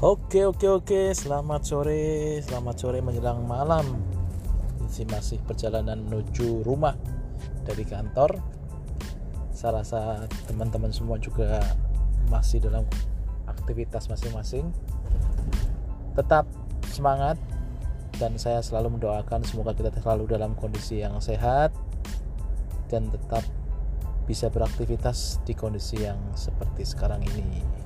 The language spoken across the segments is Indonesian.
Oke oke oke. Selamat sore. Selamat sore menjelang malam. Ini masih perjalanan menuju rumah dari kantor. Saya rasa teman-teman semua juga masih dalam aktivitas masing-masing. Tetap semangat dan saya selalu mendoakan semoga kita selalu dalam kondisi yang sehat dan tetap bisa beraktivitas di kondisi yang seperti sekarang ini.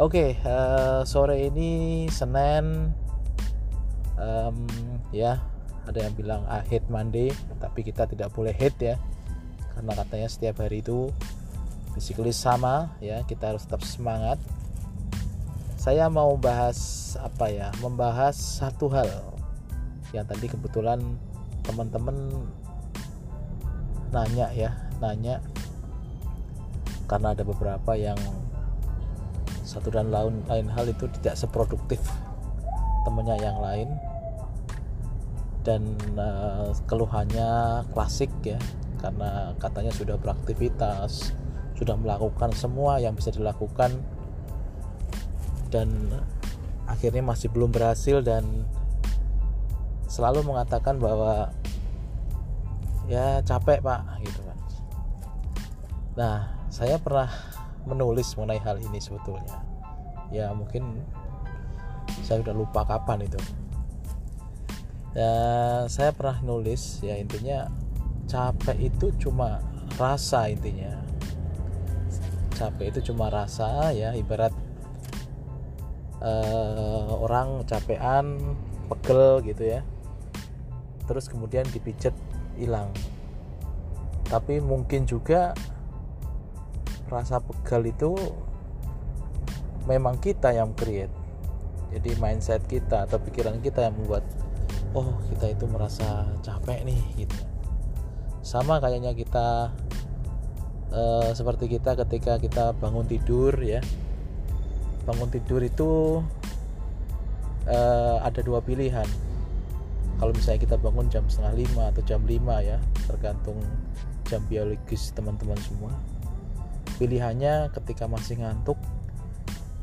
Oke, okay, uh, eh, sore ini Senin, um, ya ada yang bilang I hate Monday, tapi kita tidak boleh hate ya, karena katanya setiap hari itu basically sama ya, kita harus tetap semangat. Saya mau bahas apa ya? Membahas satu hal yang tadi kebetulan teman-teman nanya ya, nanya karena ada beberapa yang satu dan lain lain hal itu tidak seproduktif temennya yang lain. Dan uh, keluhannya klasik ya karena katanya sudah beraktivitas sudah melakukan semua yang bisa dilakukan dan akhirnya masih belum berhasil dan selalu mengatakan bahwa ya capek pak gitu kan. Nah saya pernah menulis mengenai hal ini sebetulnya. Ya mungkin saya udah lupa kapan itu. Ya saya pernah nulis ya intinya capek itu cuma rasa intinya. Capek itu cuma rasa ya ibarat uh, orang capean pegel gitu ya. Terus kemudian dipijet hilang. Tapi mungkin juga rasa pegal itu memang kita yang create. Jadi mindset kita atau pikiran kita yang membuat oh kita itu merasa capek nih gitu. Sama kayaknya kita uh, seperti kita ketika kita bangun tidur ya. Bangun tidur itu uh, ada dua pilihan. Kalau misalnya kita bangun jam setengah lima atau jam lima ya tergantung jam biologis teman-teman semua pilihannya ketika masih ngantuk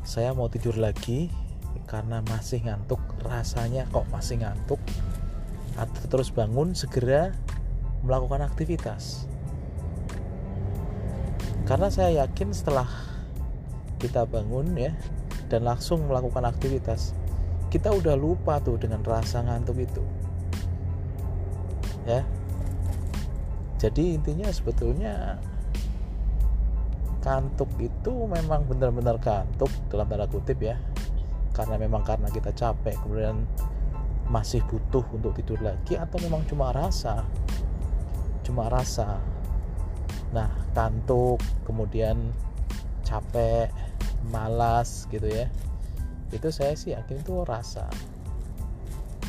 saya mau tidur lagi karena masih ngantuk. Rasanya kok masih ngantuk? Atau terus bangun segera melakukan aktivitas. Karena saya yakin setelah kita bangun ya dan langsung melakukan aktivitas kita udah lupa tuh dengan rasa ngantuk itu. Ya. Jadi intinya sebetulnya kantuk itu memang benar-benar kantuk dalam tanda kutip ya. Karena memang karena kita capek kemudian masih butuh untuk tidur lagi atau memang cuma rasa? Cuma rasa. Nah kantuk kemudian capek malas gitu ya. Itu saya sih yakin itu rasa.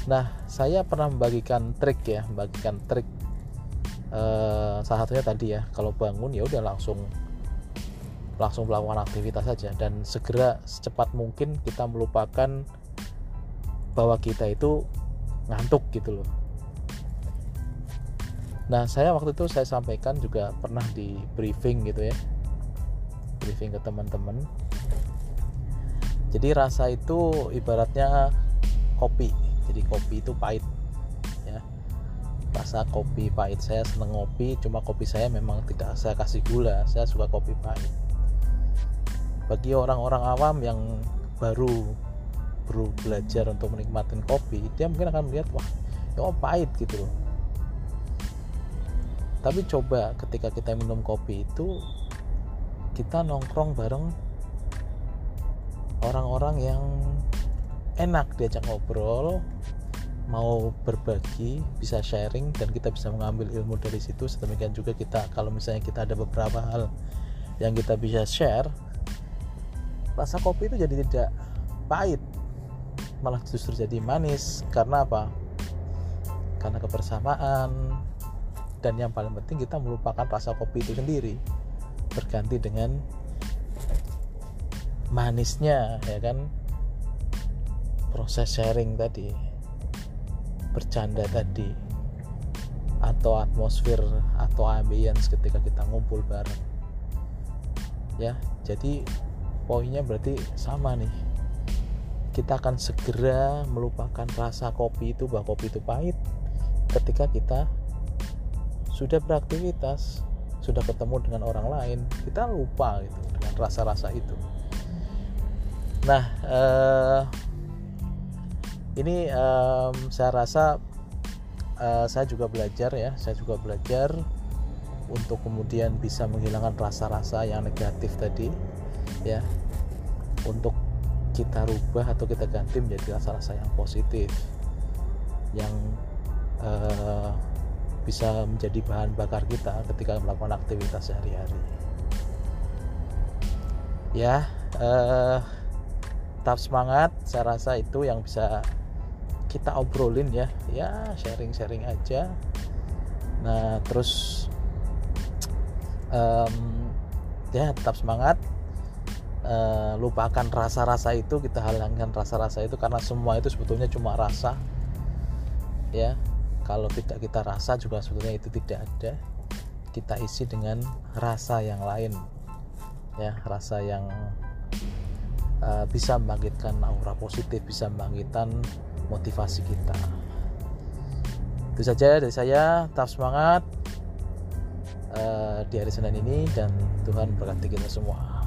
Nah saya pernah membagikan trik ya membagikan trik eh, salah satunya tadi ya. Kalau bangun ya udah langsung langsung melakukan aktivitas saja dan segera secepat mungkin kita melupakan bahwa kita itu ngantuk gitu loh. Nah, saya waktu itu saya sampaikan juga pernah di briefing gitu ya. Briefing ke teman-teman. Jadi rasa itu ibaratnya kopi. Jadi kopi itu pahit ya. Rasa kopi pahit saya seneng ngopi, cuma kopi saya memang tidak saya kasih gula. Saya suka kopi pahit bagi orang-orang awam yang baru baru belajar untuk menikmati kopi dia mungkin akan melihat wah ini oh pahit gitu loh. Tapi coba ketika kita minum kopi itu kita nongkrong bareng orang-orang yang enak diajak ngobrol mau berbagi bisa sharing dan kita bisa mengambil ilmu dari situ. Sedemikian juga kita kalau misalnya kita ada beberapa hal yang kita bisa share rasa kopi itu jadi tidak pahit. Malah justru jadi manis. Karena apa? Karena kebersamaan. Dan yang paling penting kita melupakan rasa kopi itu sendiri. Berganti dengan manisnya ya kan? Proses sharing tadi. Bercanda tadi. Atau atmosfer atau ambience ketika kita ngumpul bareng. Ya jadi poinnya berarti sama nih. Kita akan segera melupakan rasa kopi itu bahwa kopi itu pahit ketika kita sudah beraktivitas sudah ketemu dengan orang lain kita lupa gitu dengan rasa-rasa itu. Nah eh, ini um, saya rasa uh, saya juga belajar ya saya juga belajar untuk kemudian bisa menghilangkan rasa-rasa yang negatif tadi ya untuk kita rubah atau kita ganti menjadi rasa-rasa yang positif yang uh, bisa menjadi bahan bakar kita ketika melakukan aktivitas sehari-hari. Ya uh, tetap semangat saya rasa itu yang bisa kita obrolin ya. Ya sharing-sharing aja. Nah terus um, ya tetap semangat uh, lupakan rasa-rasa itu kita halangkan rasa-rasa itu karena semua itu sebetulnya cuma rasa ya. Kalau tidak kita rasa juga sebetulnya itu tidak ada. Kita isi dengan rasa yang lain ya. Rasa yang uh, bisa membangkitkan aura positif bisa membangkitkan motivasi kita. Itu saja dari saya. Tetap semangat uh, di hari Senin ini dan Tuhan berkati kita semua